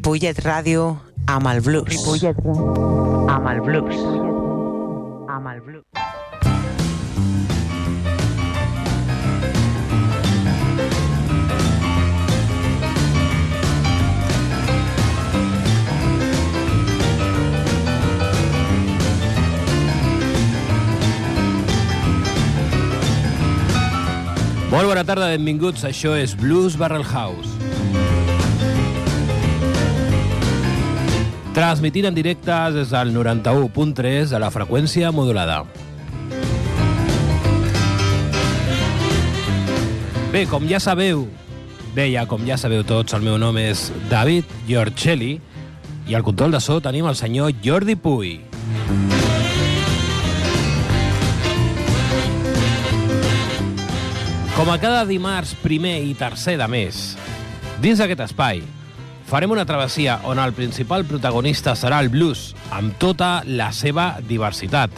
Ripollet Ràdio amb el blues. Ripollet amb el blues. Amb el blues. Molt bona tarda, benvinguts. Això és Blues Barrel House. Transmitint en directe des del 91.3 a la freqüència modulada. Bé, com ja sabeu, ja com ja sabeu tots, el meu nom és David Giorcelli i al control de so tenim el senyor Jordi Puy. Com a cada dimarts primer i tercer de mes, dins d'aquest espai, farem una travessia on el principal protagonista serà el blues, amb tota la seva diversitat.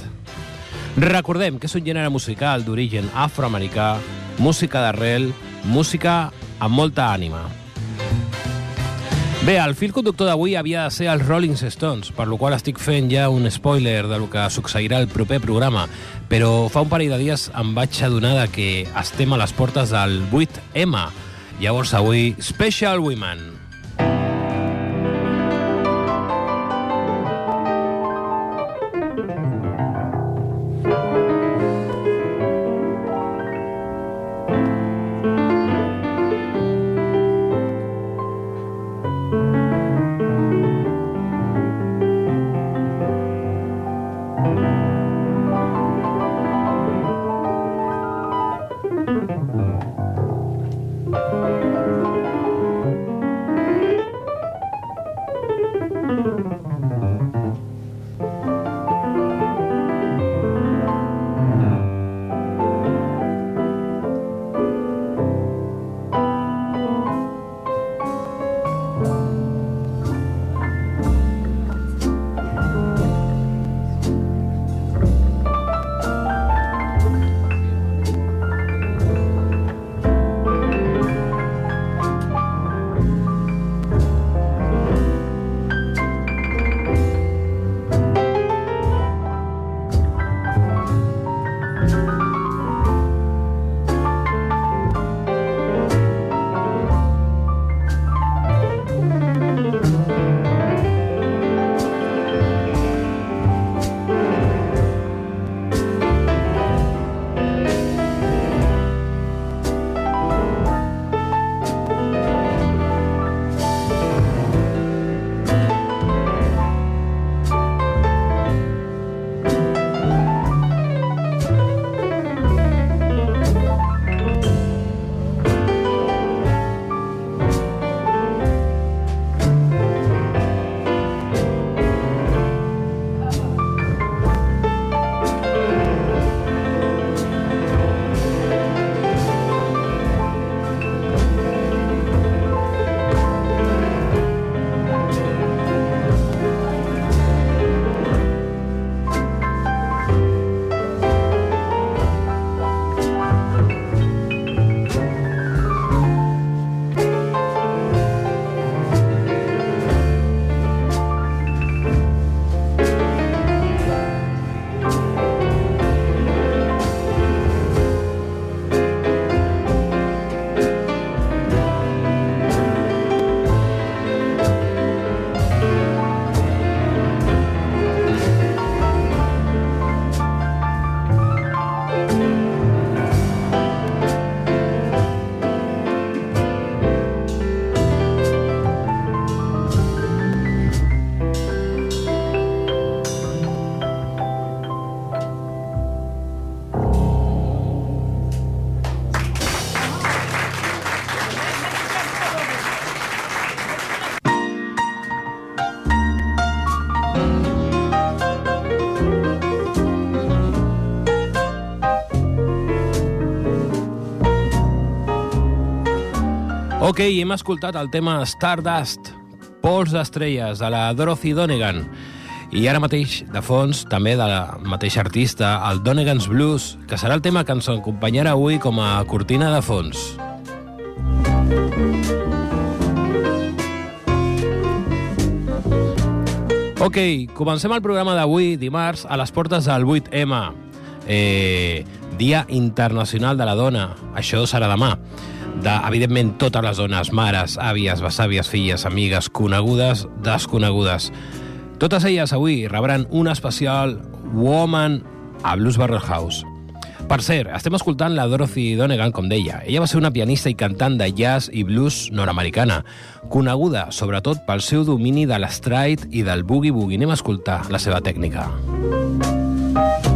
Recordem que és un gènere musical d'origen afroamericà, música d'arrel, música amb molta ànima. Bé, el fil conductor d'avui havia de ser els Rolling Stones, per lo qual estic fent ja un spoiler del que succeirà el proper programa, però fa un parell de dies em vaig adonar que estem a les portes del 8M. Llavors avui, Special Women. Ok, hem escoltat el tema Stardust, Pols d'estrelles, de la Dorothy Donegan. I ara mateix, de fons, també de la mateixa artista, el Donegan's Blues, que serà el tema que ens acompanyarà avui com a cortina de fons. Ok, comencem el programa d'avui, dimarts, a les portes del 8M, eh, Dia Internacional de la Dona. Això serà demà. De, evidentment, totes les dones, mares, àvies, besàvies, filles, amigues, conegudes, desconegudes. Totes elles avui rebran un especial Woman a Blues Barrel House. Per cert, estem escoltant la Dorothy Donegan, com deia. Ella va ser una pianista i cantant de jazz i blues nord-americana, coneguda sobretot pel seu domini de l'estride i del boogie-boogie. Anem a escoltar la seva tècnica. Molt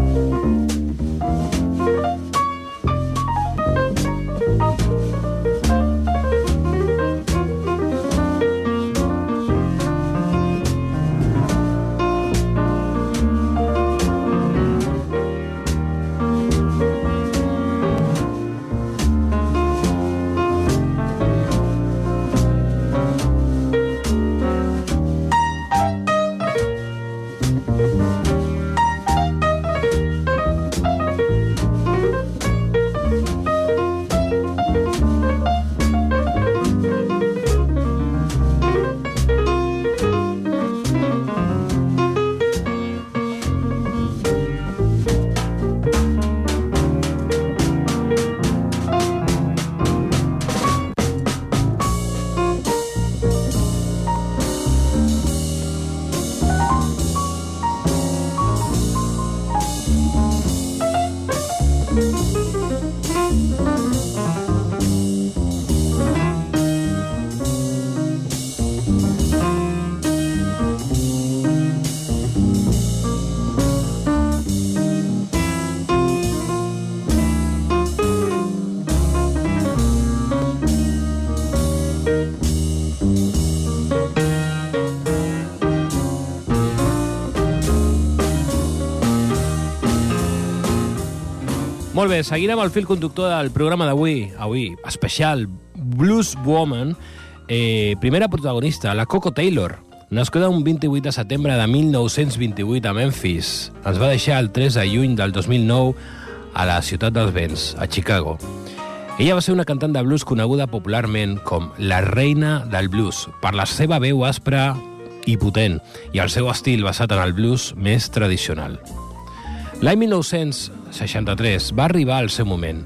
bé, seguirem el fil conductor del programa d'avui, avui, especial Blues Woman, eh, primera protagonista, la Coco Taylor, nascuda un 28 de setembre de 1928 a Memphis. Ens va deixar el 3 de juny del 2009 a la ciutat dels vents, a Chicago. Ella va ser una cantant de blues coneguda popularment com la reina del blues per la seva veu aspra i potent i el seu estil basat en el blues més tradicional. L'any 1963 va arribar al seu moment.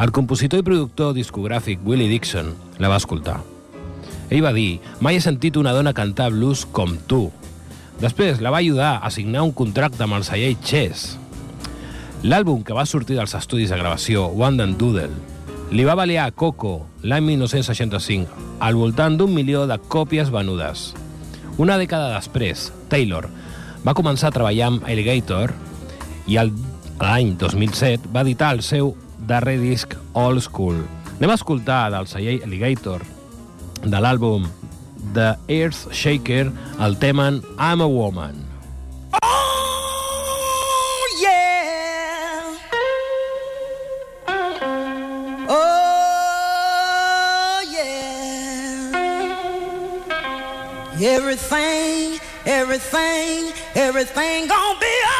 El compositor i productor discogràfic Willie Dixon la va escoltar. Ell va dir, mai he sentit una dona cantar blues com tu. Després la va ajudar a signar un contracte amb el celler Chess. L'àlbum que va sortir dels estudis de gravació, One and Doodle, li va valer a Coco l'any 1965 al voltant d'un milió de còpies venudes. Una dècada després, Taylor va començar a treballar amb Alligator i l'any 2007 va editar el seu darrer disc Old School. Anem a escoltar del celler Alligator de l'àlbum The Earth Shaker el tema I'm a Woman. Oh. Oh. Everything, everything, everything gonna be alright.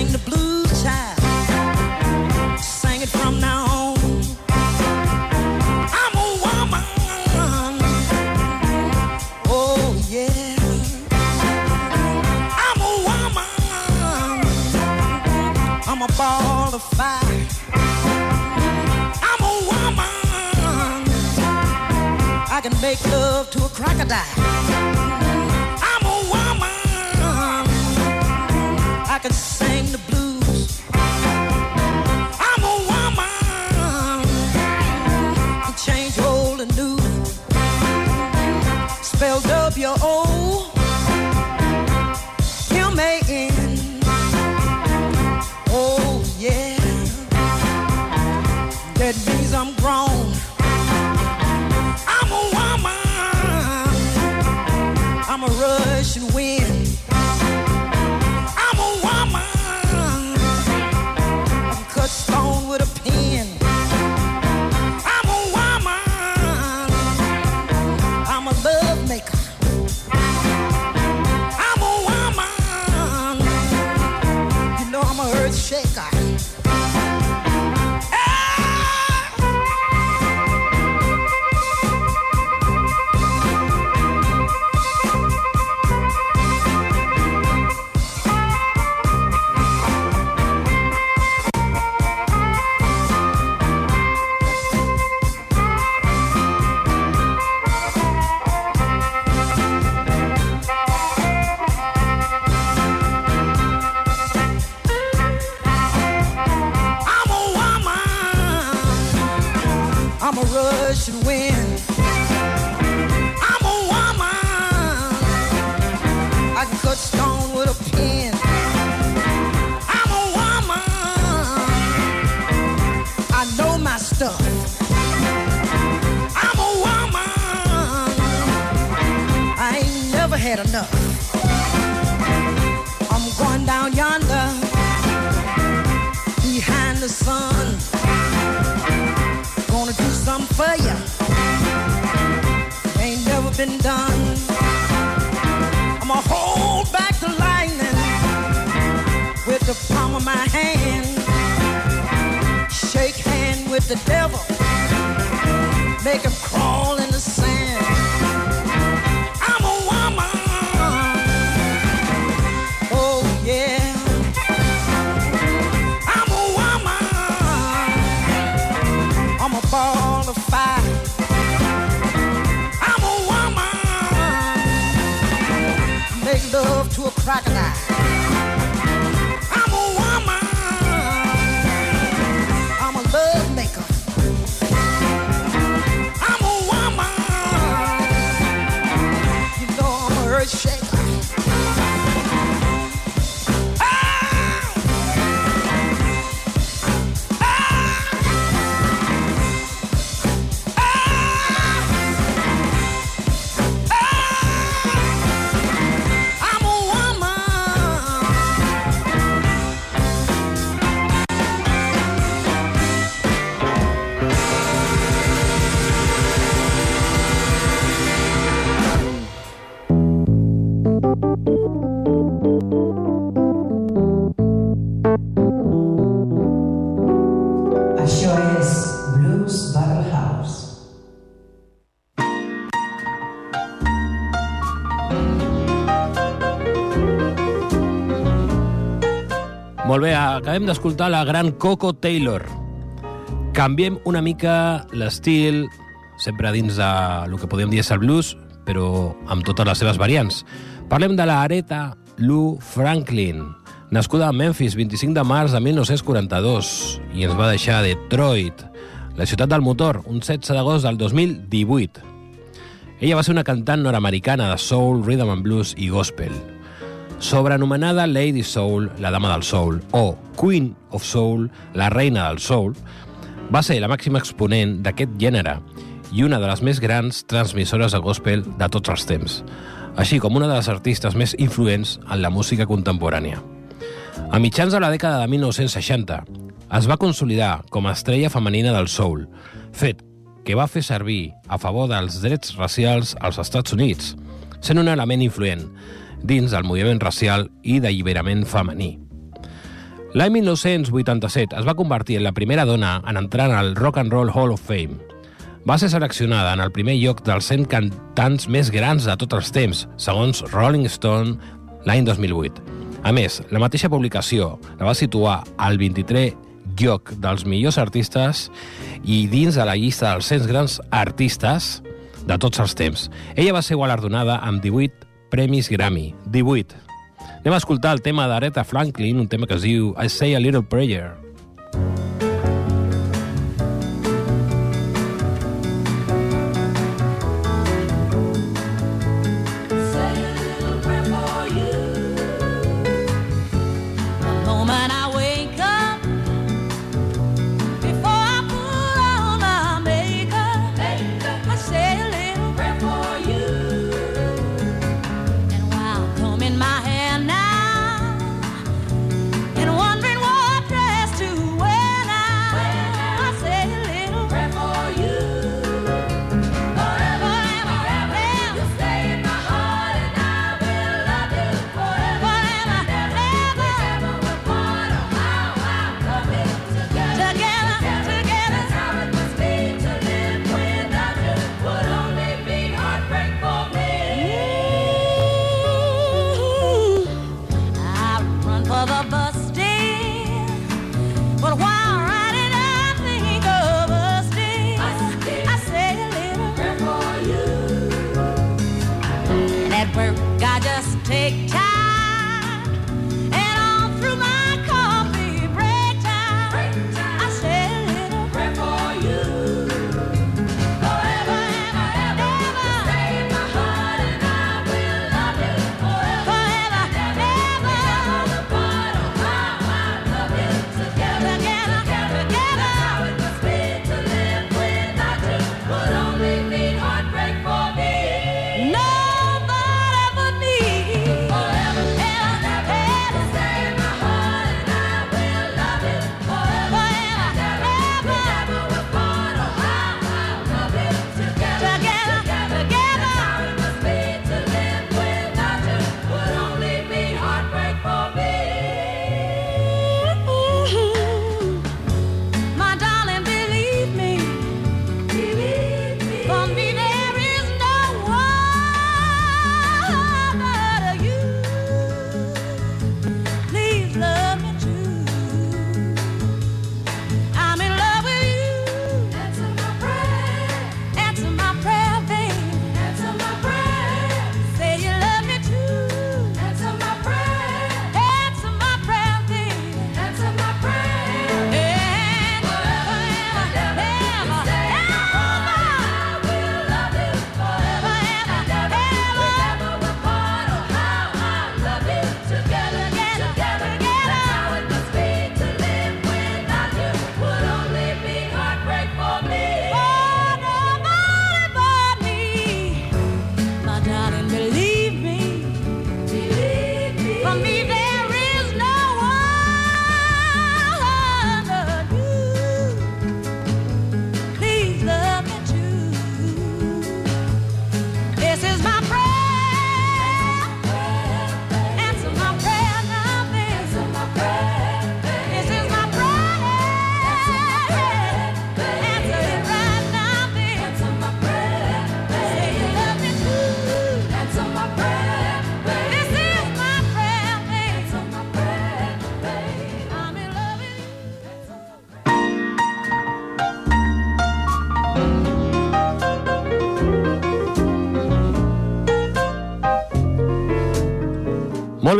Sing the blues, child. Sing it from now on. I'm a woman. Oh yeah, I'm a woman. I'm a ball of fire. I'm a woman. I can make love to a crocodile. Done. I'ma hold back the lightning with the palm of my hand. Shake hand with the devil. Molt bé, acabem d'escoltar la gran Coco Taylor. Canviem una mica l'estil, sempre dins de el que podem dir és el blues, però amb totes les seves variants. Parlem de la Aretha Lou Franklin, nascuda a Memphis 25 de març de 1942 i ens va deixar Detroit, la ciutat del motor, un 16 d'agost del 2018. Ella va ser una cantant nord-americana de soul, rhythm and blues i gospel. Sobrenomenada Lady Soul, la dama del soul, o Queen of Soul, la reina del soul, va ser la màxima exponent d'aquest gènere i una de les més grans transmissores de gospel de tots els temps, així com una de les artistes més influents en la música contemporània. A mitjans de la dècada de 1960 es va consolidar com a estrella femenina del soul, fet que va fer servir a favor dels drets racials als Estats Units, sent un element influent dins del moviment racial i d'alliberament femení. L'any 1987 es va convertir en la primera dona en entrar al Rock and Roll Hall of Fame. Va ser seleccionada en el primer lloc dels 100 cantants més grans de tots els temps, segons Rolling Stone l'any 2008. A més, la mateixa publicació la va situar al 23 lloc dels millors artistes i dins de la llista dels 100 grans artistes de tots els temps. Ella va ser guardonada amb 18 premis Grammy. 18. Anem a escoltar el tema d'Aretha Franklin, un tema que es diu I Say a Little Prayer. The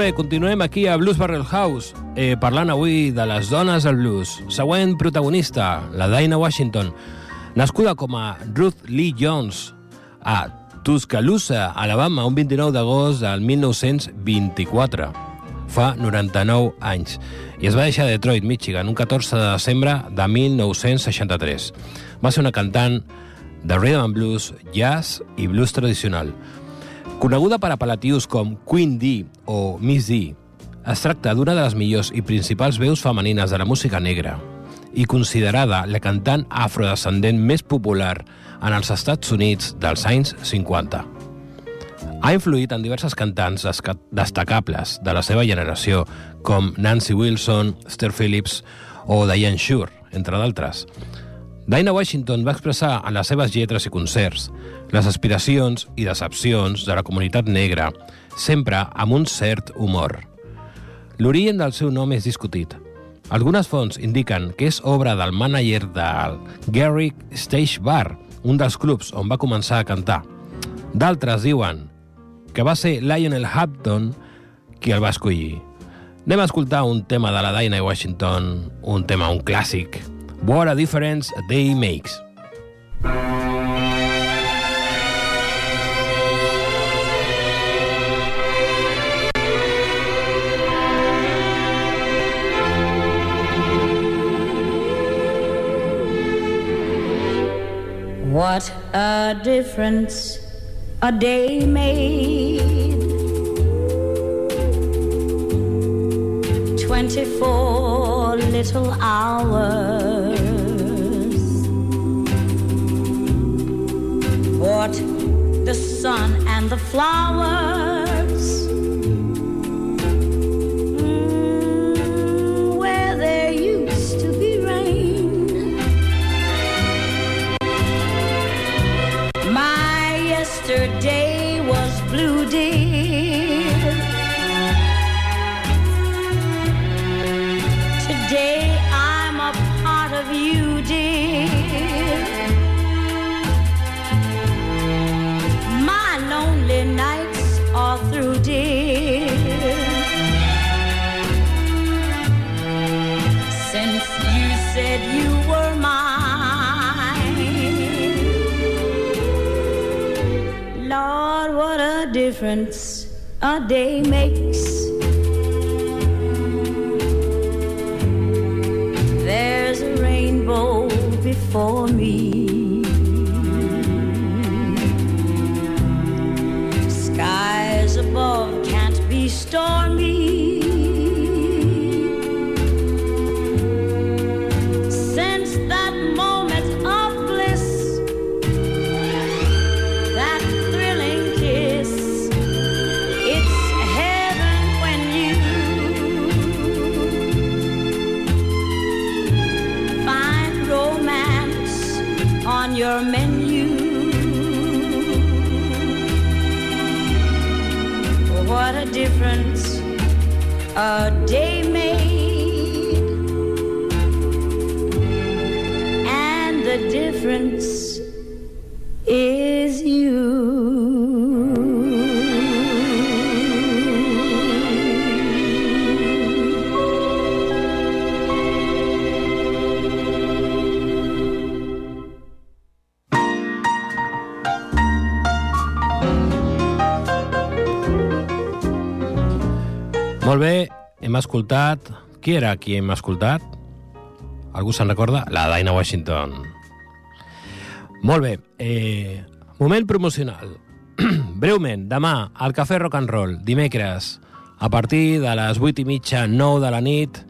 bé, continuem aquí a Blues Barrel House, eh, parlant avui de les dones del blues. Següent protagonista, la Dinah Washington, nascuda com a Ruth Lee Jones a Tuscaloosa, Alabama, un 29 d'agost del 1924. Fa 99 anys. I es va deixar a Detroit, Michigan, un 14 de desembre de 1963. Va ser una cantant de rhythm and blues, jazz i blues tradicional. Coneguda per apel·latius com Queen D o Miss D, es tracta d'una de les millors i principals veus femenines de la música negra i considerada la cantant afrodescendent més popular en els Estats Units dels anys 50. Ha influït en diverses cantants destacables de la seva generació, com Nancy Wilson, Esther Phillips o Diane Shure, entre d'altres. Dinah Washington va expressar en les seves lletres i concerts les aspiracions i decepcions de la comunitat negra, sempre amb un cert humor. L'origen del seu nom és discutit. Algunes fonts indiquen que és obra del mànager del Garrick Stage Bar, un dels clubs on va començar a cantar. D'altres diuen que va ser Lionel Hampton qui el va escollir. Anem a escoltar un tema de la Dinah Washington, un tema, un clàssic. What a difference a day makes. What a difference a day made. Twenty-four little hours. What the sun and the flowers. Difference a day makes. Escoltat... Qui era qui hem escoltat? Algú se'n recorda? La Dinah Washington. Molt bé, eh, moment promocional. Breument, demà, al Cafè Rock and Roll, dimecres, a partir de les 8 i mitja, 9 de la nit,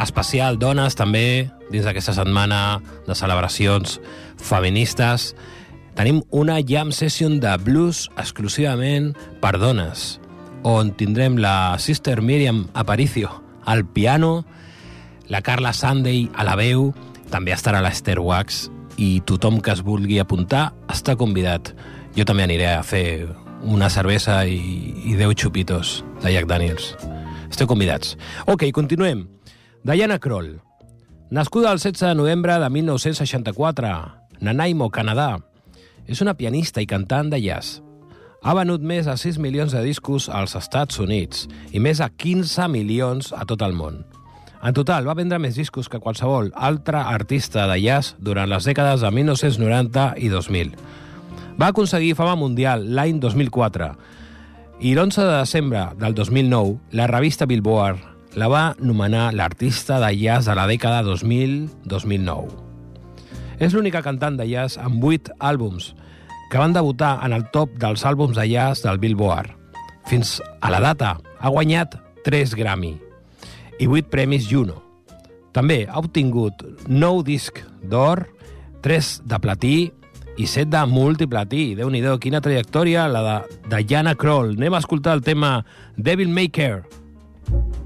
especial dones també, dins d'aquesta setmana de celebracions feministes, tenim una jam session de blues exclusivament per dones, on tindrem la Sister Miriam Aparicio al piano, la Carla Sunday a la veu, també estarà l'Esther Wax i tothom que es vulgui apuntar està convidat. Jo també aniré a fer una cervesa i, i 10 xupitos de Jack Daniels. Esteu convidats. Ok, continuem. Diana Kroll, nascuda el 16 de novembre de 1964, Nanaimo, Canadà. És una pianista i cantant de jazz. Ha venut més de 6 milions de discos als Estats Units i més de 15 milions a tot el món. En total, va vendre més discos que qualsevol altre artista de jazz durant les dècades de 1990 i 2000. Va aconseguir fama mundial l'any 2004 i l'11 de desembre del 2009 la revista Billboard la va nomenar l'artista de jazz de la dècada 2000-2009. És l'única cantant de jazz amb 8 àlbums que van debutar en el top dels àlbums de jazz del Billboard. Fins a la data ha guanyat 3 Grammy i 8 premis Juno. També ha obtingut 9 disc d'or, 3 de platí i 7 de multiplatí. déu nhi quina trajectòria la de Diana Kroll. Anem a escoltar el tema Devil Maker. No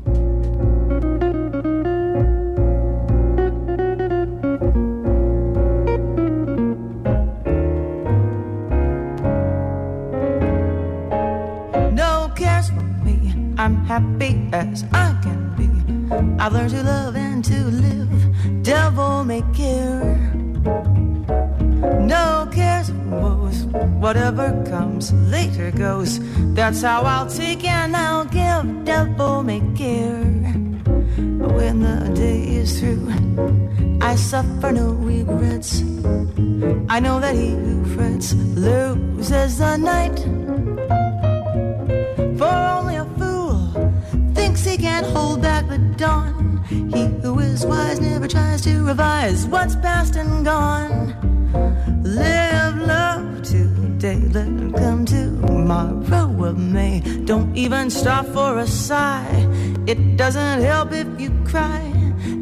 I'm happy as I can be. I've learned to love and to live. Devil may care. No cares or woes. Whatever comes later goes. That's how I'll take and I'll give. Devil may care. But when the day is through, I suffer no regrets. I know that he who frets loses the night. For only a fool thinks he can't hold back the dawn. He who is wise never tries to revise what's past and gone. Live love today, let it come tomorrow of May. Don't even stop for a sigh. It doesn't help if you cry.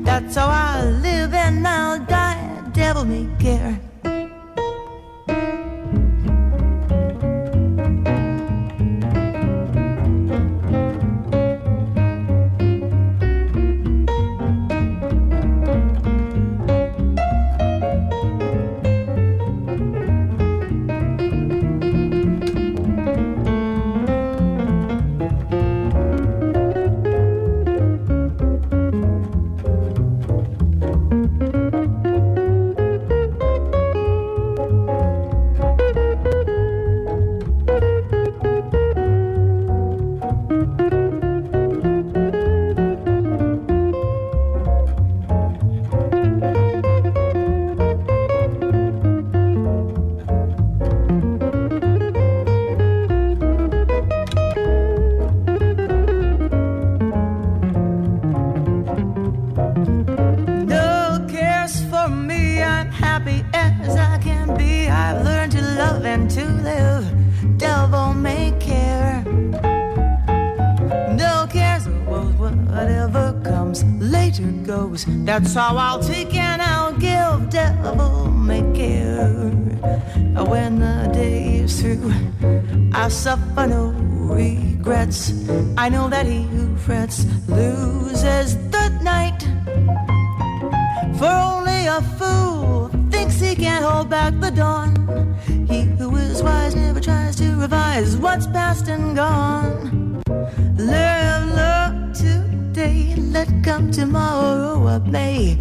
That's how I live and I'll die. Devil may care. Suffer no regrets. I know that he who frets loses the night. For only a fool thinks he can hold back the dawn. He who is wise never tries to revise what's past and gone. Live love today, let come tomorrow what may.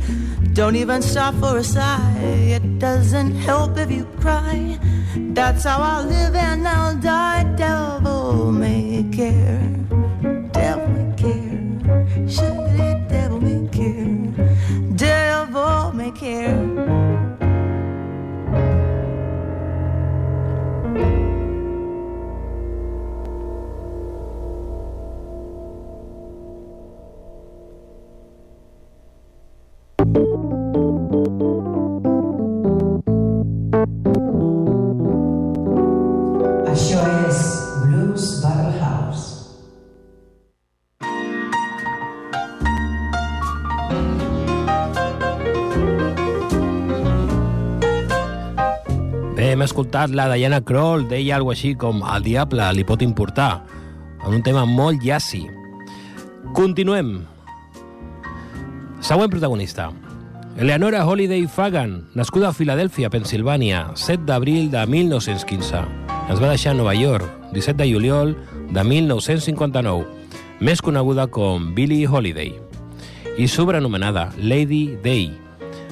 Don't even stop for a sigh, it doesn't help if you cry. That's how I'll live and I'll die. Devil may escoltat la Diana Kroll, deia alguna així com el diable li pot importar, en un tema molt llaci. Continuem. Següent protagonista. Eleonora Holiday Fagan, nascuda a Filadèlfia, Pensilvània, 7 d'abril de 1915. Es va deixar a Nova York, 17 de juliol de 1959, més coneguda com Billie Holiday, i sobrenomenada Lady Day.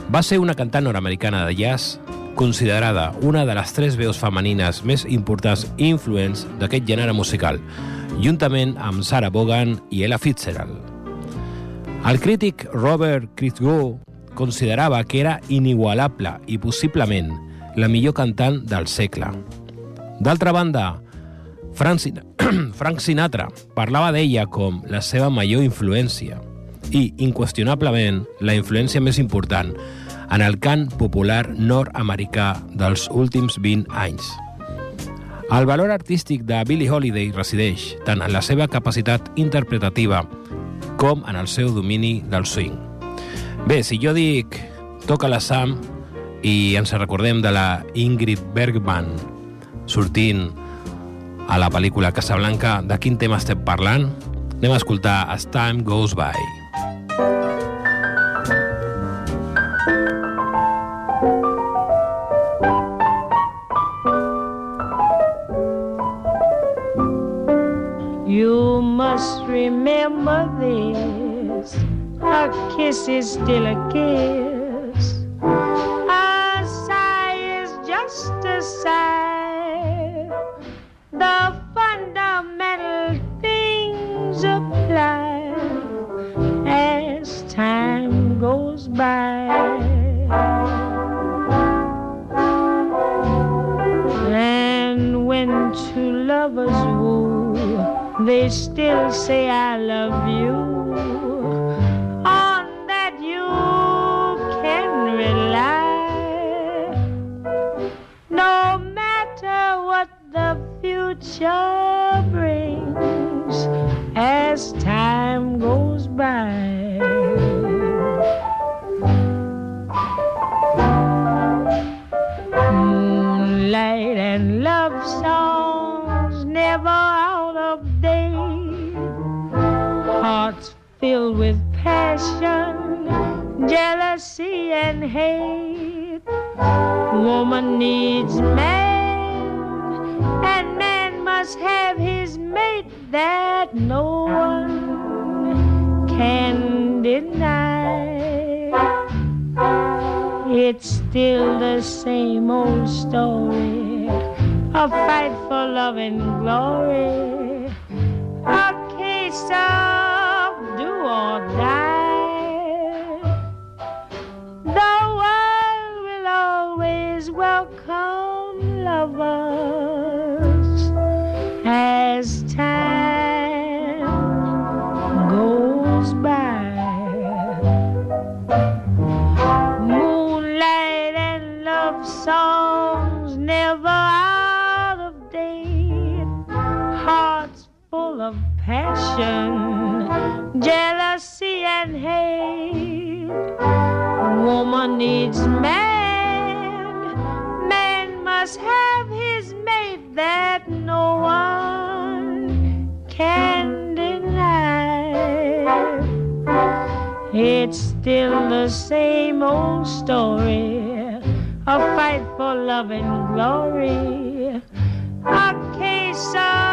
Va ser una cantant nord-americana de jazz considerada una de les tres veus femenines més importants i influents d'aquest gènere musical, juntament amb Sarah Vaughan i Ella Fitzgerald. El crític Robert Christgau considerava que era inigualable i possiblement la millor cantant del segle. D'altra banda, Frank, Sin Frank Sinatra parlava d'ella com la seva major influència i, inqüestionablement, la influència més important en el cant popular nord-americà dels últims 20 anys. El valor artístic de Billie Holiday resideix tant en la seva capacitat interpretativa com en el seu domini del swing. Bé, si jo dic Toca la Sam i ens recordem de la Ingrid Bergman sortint a la pel·lícula Casablanca, de quin tema estem parlant? Anem a escoltar As Time Goes By. Must remember this. A kiss is still a kiss. A sigh is just a sigh. The fundamental things apply as time goes by. And when two lovers they still say I love you. It's still the same old story, a fight for love and glory, a case of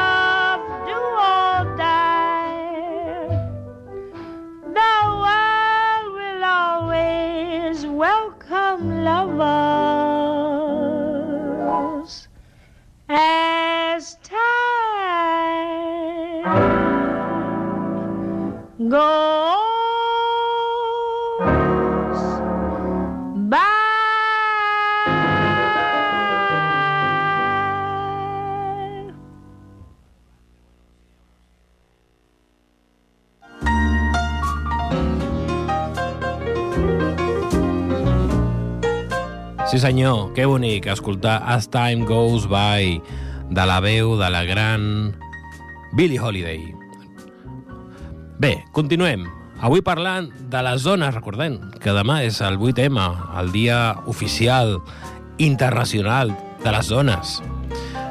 Sí senyor, que bonic escoltar As Time Goes By de la veu de la gran Billie Holiday. Bé, continuem. Avui parlant de les zones, recordem que demà és el 8M, el dia oficial internacional de les zones.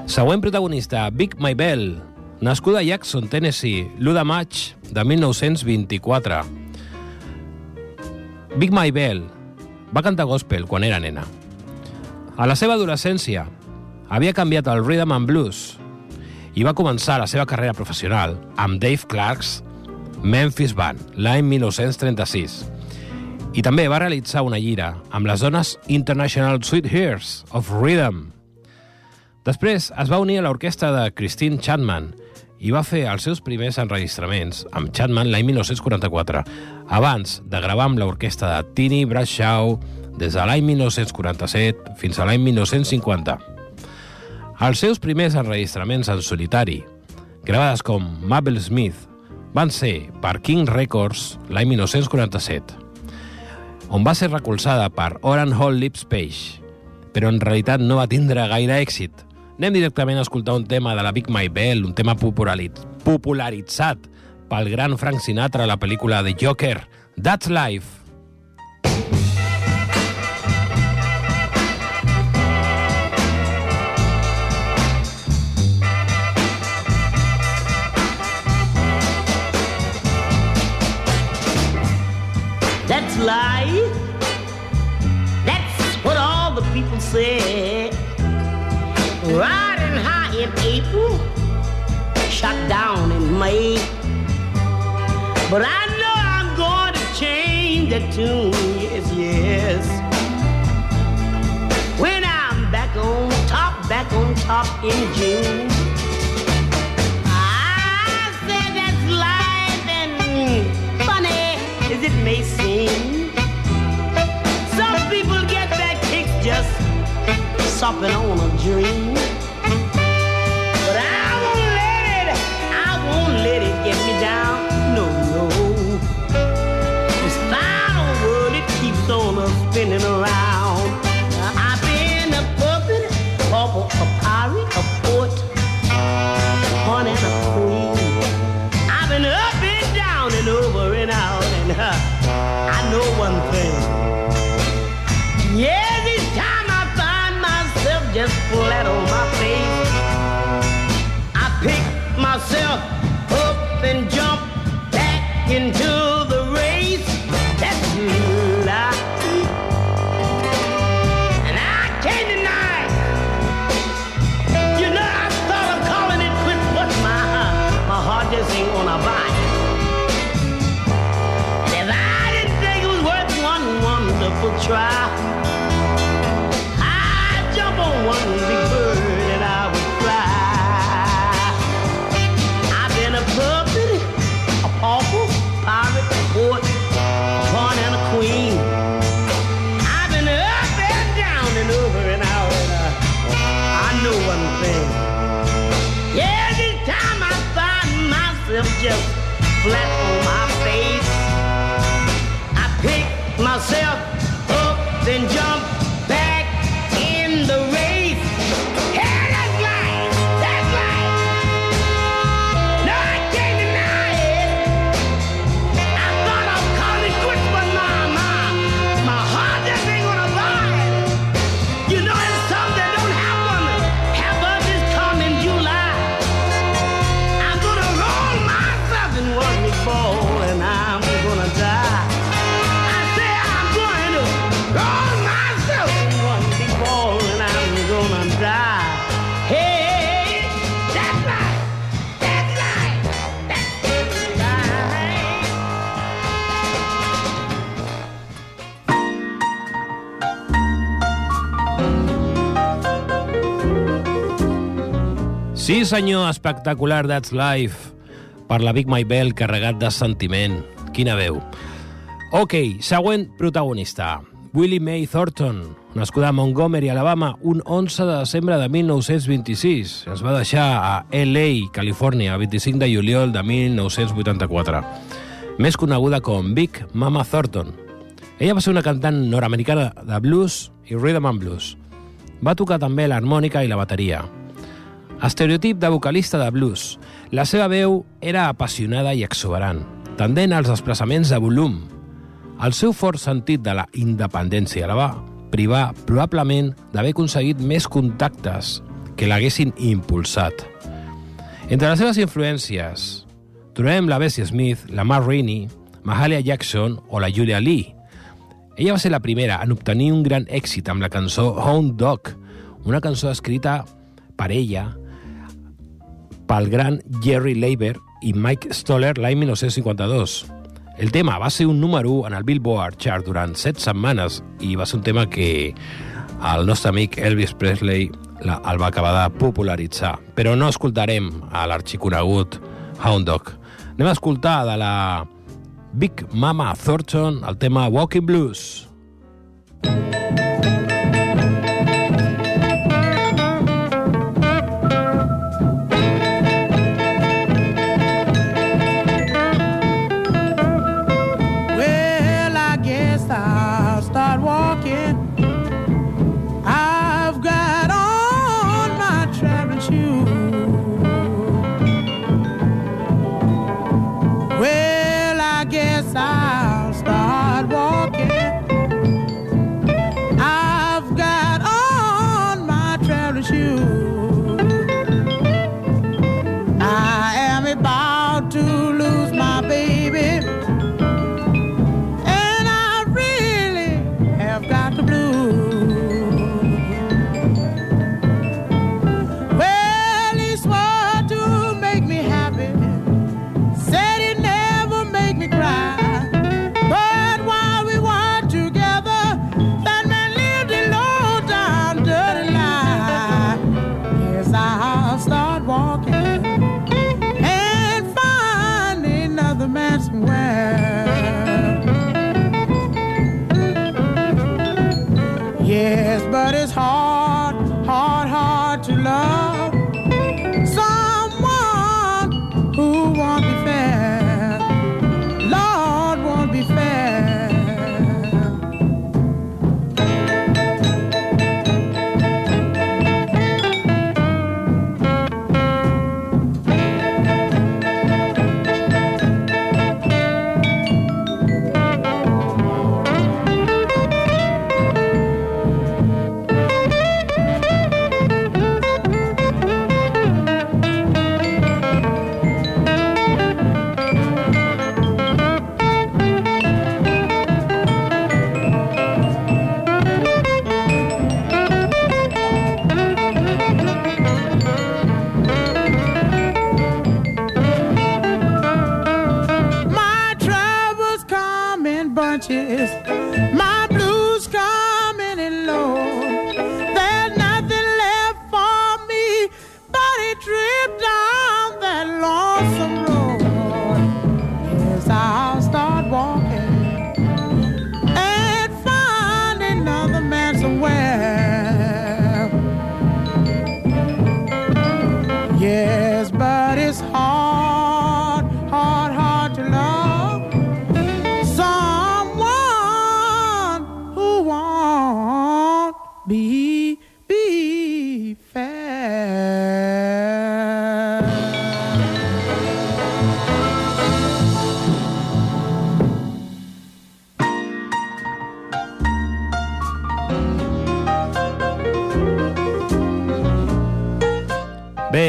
Següent protagonista, Big My Bell, nascuda a Jackson, Tennessee, l'1 de maig de 1924. Big My Bell va cantar gospel quan era nena. A la seva adolescència havia canviat el rhythm and blues i va començar la seva carrera professional amb Dave Clark's Memphis Band l'any 1936 i també va realitzar una gira amb les zones International Sweet Hears of Rhythm. Després es va unir a l'orquestra de Christine Chapman i va fer els seus primers enregistraments amb Chapman l'any 1944, abans de gravar amb l'orquestra de Tini Bradshaw des de l'any 1947 fins a l'any 1950. Els seus primers enregistraments en solitari, gravades com Mabel Smith, van ser per King Records l'any 1947, on va ser recolzada per Oran Hall Lips Page, però en realitat no va tindre gaire èxit. Anem directament a escoltar un tema de la Big My Bell, un tema popularit popularitzat pel gran Frank Sinatra a la pel·lícula The Joker, That's Life. Life. That's what all the people say. Riding high in April, shot down in May. But I know I'm going to change the tune, yes, yes. When I'm back on top, back on top in June. I said that's life and funny it may. Some people get back kicks just supping on a dream. Senyor, espectacular, That's Life. Per la Big My Bell, carregat de sentiment. Quina veu. Ok, següent protagonista. Willie May Thornton, nascuda a Montgomery, Alabama, un 11 de desembre de 1926. Es va deixar a L.A., Califòrnia, el 25 de juliol de 1984. Més coneguda com Big Mama Thornton. Ella va ser una cantant nord-americana de blues i rhythm and blues. Va tocar també l'harmònica i la bateria. Estereotip de vocalista de blues. La seva veu era apassionada i exuberant, tendent als desplaçaments de volum. El seu fort sentit de la independència la va privar probablement d'haver aconseguit més contactes que l'haguessin impulsat. Entre les seves influències trobem la Bessie Smith, la Mar Rainey, Mahalia Jackson o la Julia Lee. Ella va ser la primera en obtenir un gran èxit amb la cançó Hound Dog, una cançó escrita per ella pel gran Jerry Leiber i Mike Stoller l'any 1952. El tema va ser un número 1 en el Billboard chart durant 7 setmanes i va ser un tema que el nostre amic Elvis Presley la, el va acabar de popularitzar. Però no escoltarem a l'arxiconegut Hound Dog. Anem a escoltar de la Big Mama Thornton el tema Walking Blues.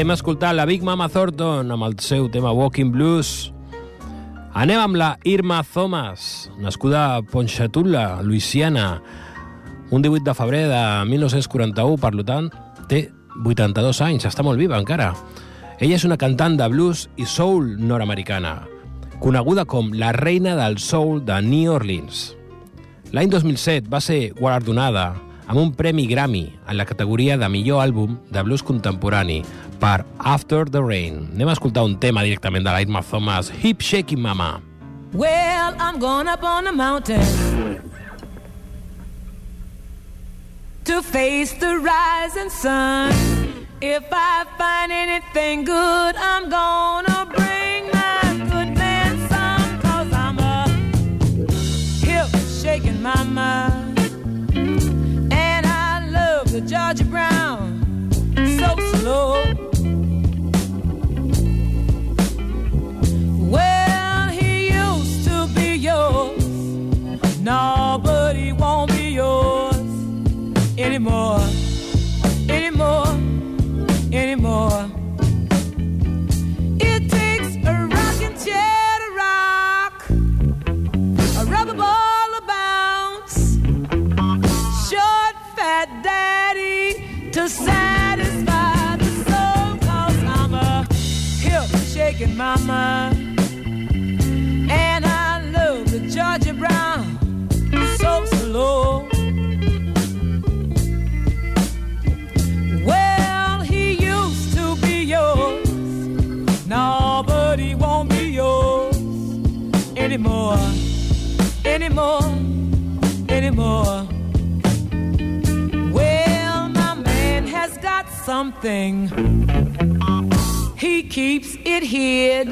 Hem escoltat la Big Mama Thornton amb el seu tema Walking Blues. Anem amb la Irma Thomas, nascuda a Ponchatoula, Louisiana, un 18 de febrer de 1941, per tant, té 82 anys, està molt viva encara. Ella és una cantant de blues i soul nord-americana, coneguda com la reina del soul de New Orleans. L'any 2007 va ser guardonada amb un premi Grammy en la categoria de millor àlbum de blues contemporani per After the Rain. Anem a escoltar un tema directament de l'Irma Thomas, Hip Shaking Mama. Well, I'm going up on the mountain to face the rising sun. If I find anything good, I'm gonna bring And I love the Georgia Brown so slow. Well, he used to be yours. But he won't be yours anymore. Anymore. Anymore. Well, my man has got something. He keeps it hid.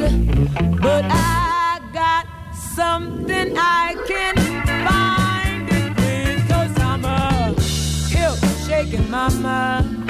But I got something I can find it with. Cause I'm a hip shaking mama.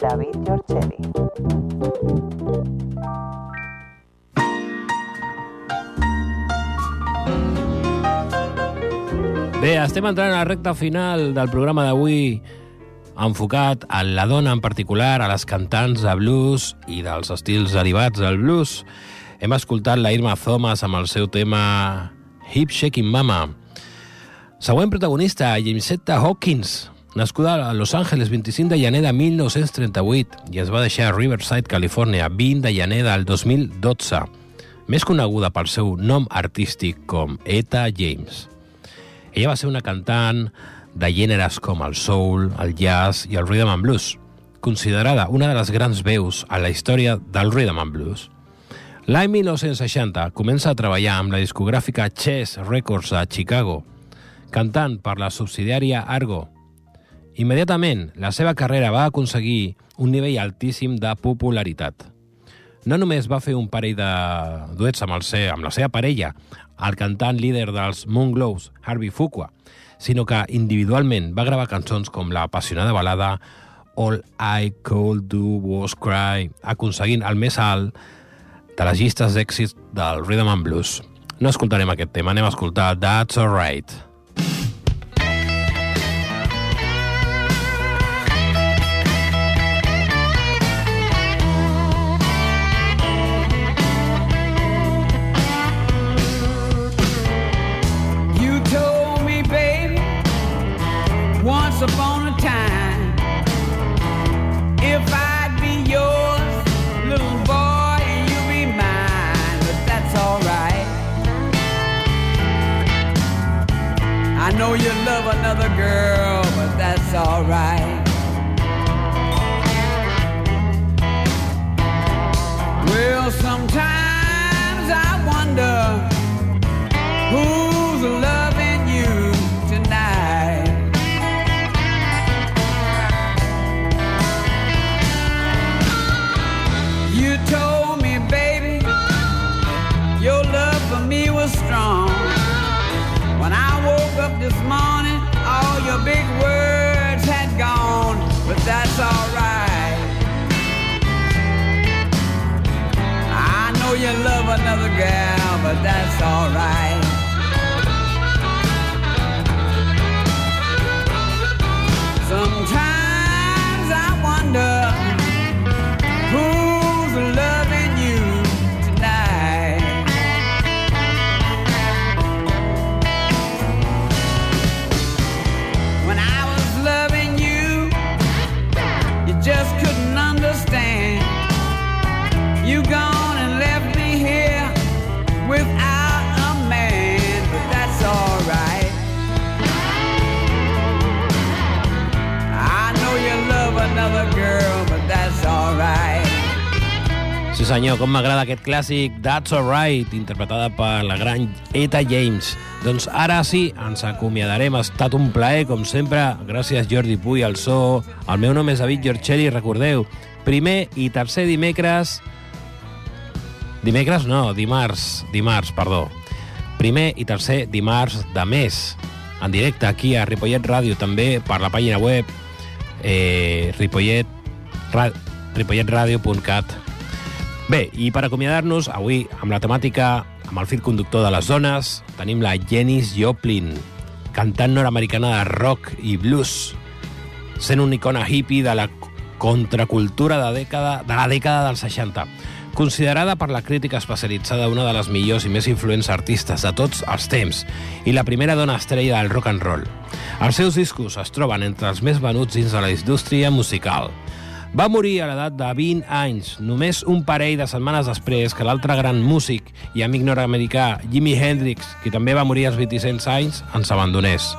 David Giorgeli. Bé, estem entrant a la recta final del programa d'avui enfocat a la dona en particular, a les cantants de blues i dels estils derivats del blues. Hem escoltat la Irma Thomas amb el seu tema Hip Shaking Mama. Següent protagonista, Jamesetta Hawkins, nascuda a Los Angeles 25 de gener de 1938 i es va deixar a Riverside, Califòrnia, 20 de gener del 2012, més coneguda pel seu nom artístic com Eta James. Ella va ser una cantant de gèneres com el soul, el jazz i el rhythm and blues, considerada una de les grans veus a la història del rhythm and blues. L'any 1960 comença a treballar amb la discogràfica Chess Records de Chicago, cantant per la subsidiària Argo. Immediatament, la seva carrera va aconseguir un nivell altíssim de popularitat. No només va fer un parell de duets amb, el se, amb la seva parella, el cantant líder dels Moonglows, Harvey Fuqua, sinó que individualment va gravar cançons com la apassionada balada All I Could Do Was Cry, aconseguint el més alt de les llistes d'èxits del Rhythm and Blues. No escoltarem aquest tema, anem a escoltar That's Alright. Com m'agrada aquest clàssic That's Alright, interpretada per la gran Eta James. Doncs ara sí, ens acomiadarem. Ha estat un plaer, com sempre. Gràcies, Jordi Puy, al so. El meu nom és David Giorcelli, recordeu. Primer i tercer dimecres... Dimecres no, dimarts. Dimarts, perdó. Primer i tercer dimarts de mes. En directe aquí a Ripollet Ràdio, també per la pàgina web eh, ripollet, ra, ripolletradio.cat Bé, i per acomiadar-nos, avui amb la temàtica, amb el fil conductor de les dones, tenim la Janis Joplin, cantant nord-americana de rock i blues, sent una icona hippie de la contracultura de, dècada, de la dècada dels 60. Considerada per la crítica especialitzada una de les millors i més influents artistes de tots els temps i la primera dona estrella del rock and roll. Els seus discos es troben entre els més venuts dins de la indústria musical. Va morir a l'edat de 20 anys, només un parell de setmanes després que l'altre gran músic i amic nord-americà Jimi Hendrix, qui també va morir als 26 anys, ens abandonés.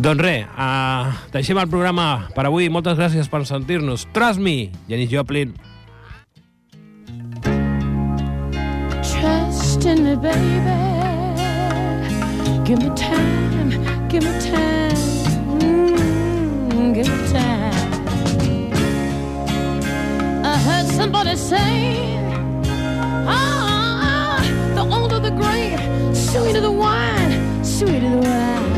Doncs res, uh, deixem el programa per avui. Moltes gràcies per sentir-nos. Trust me, Janis Joplin. Trust in me, baby. Give me time, give me time, mm, give me time. Somebody say, ah, the older the grape, sweeter the wine, sweeter the wine.